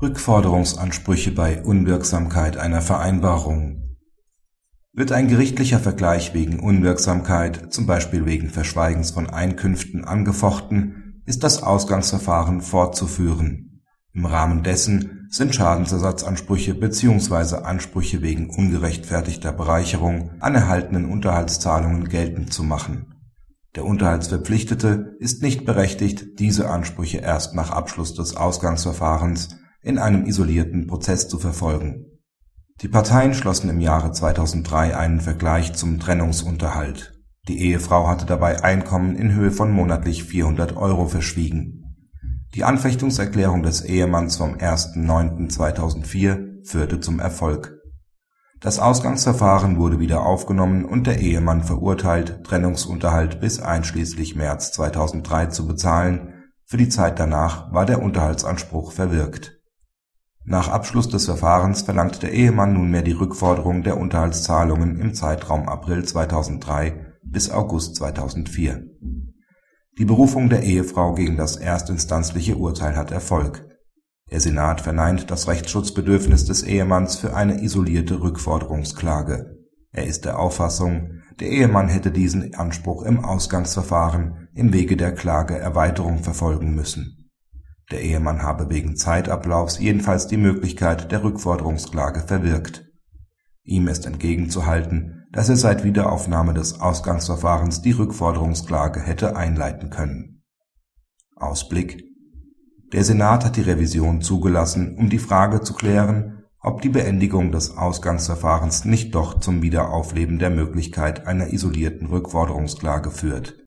Rückforderungsansprüche bei Unwirksamkeit einer Vereinbarung Wird ein gerichtlicher Vergleich wegen Unwirksamkeit, zum Beispiel wegen Verschweigens von Einkünften, angefochten, ist das Ausgangsverfahren fortzuführen. Im Rahmen dessen sind Schadensersatzansprüche bzw. Ansprüche wegen ungerechtfertigter Bereicherung an erhaltenen Unterhaltszahlungen geltend zu machen. Der Unterhaltsverpflichtete ist nicht berechtigt, diese Ansprüche erst nach Abschluss des Ausgangsverfahrens in einem isolierten Prozess zu verfolgen. Die Parteien schlossen im Jahre 2003 einen Vergleich zum Trennungsunterhalt. Die Ehefrau hatte dabei Einkommen in Höhe von monatlich 400 Euro verschwiegen. Die Anfechtungserklärung des Ehemanns vom 1.9.2004 führte zum Erfolg. Das Ausgangsverfahren wurde wieder aufgenommen und der Ehemann verurteilt, Trennungsunterhalt bis einschließlich März 2003 zu bezahlen, für die Zeit danach war der Unterhaltsanspruch verwirkt nach Abschluss des Verfahrens verlangt der Ehemann nunmehr die Rückforderung der Unterhaltszahlungen im Zeitraum April 2003 bis August 2004. Die Berufung der Ehefrau gegen das erstinstanzliche Urteil hat Erfolg. Der Senat verneint das Rechtsschutzbedürfnis des Ehemanns für eine isolierte Rückforderungsklage. Er ist der Auffassung, der Ehemann hätte diesen Anspruch im Ausgangsverfahren im Wege der Klageerweiterung verfolgen müssen der Ehemann habe wegen Zeitablaufs jedenfalls die Möglichkeit der Rückforderungsklage verwirkt. Ihm ist entgegenzuhalten, dass er seit Wiederaufnahme des Ausgangsverfahrens die Rückforderungsklage hätte einleiten können. Ausblick Der Senat hat die Revision zugelassen, um die Frage zu klären, ob die Beendigung des Ausgangsverfahrens nicht doch zum Wiederaufleben der Möglichkeit einer isolierten Rückforderungsklage führt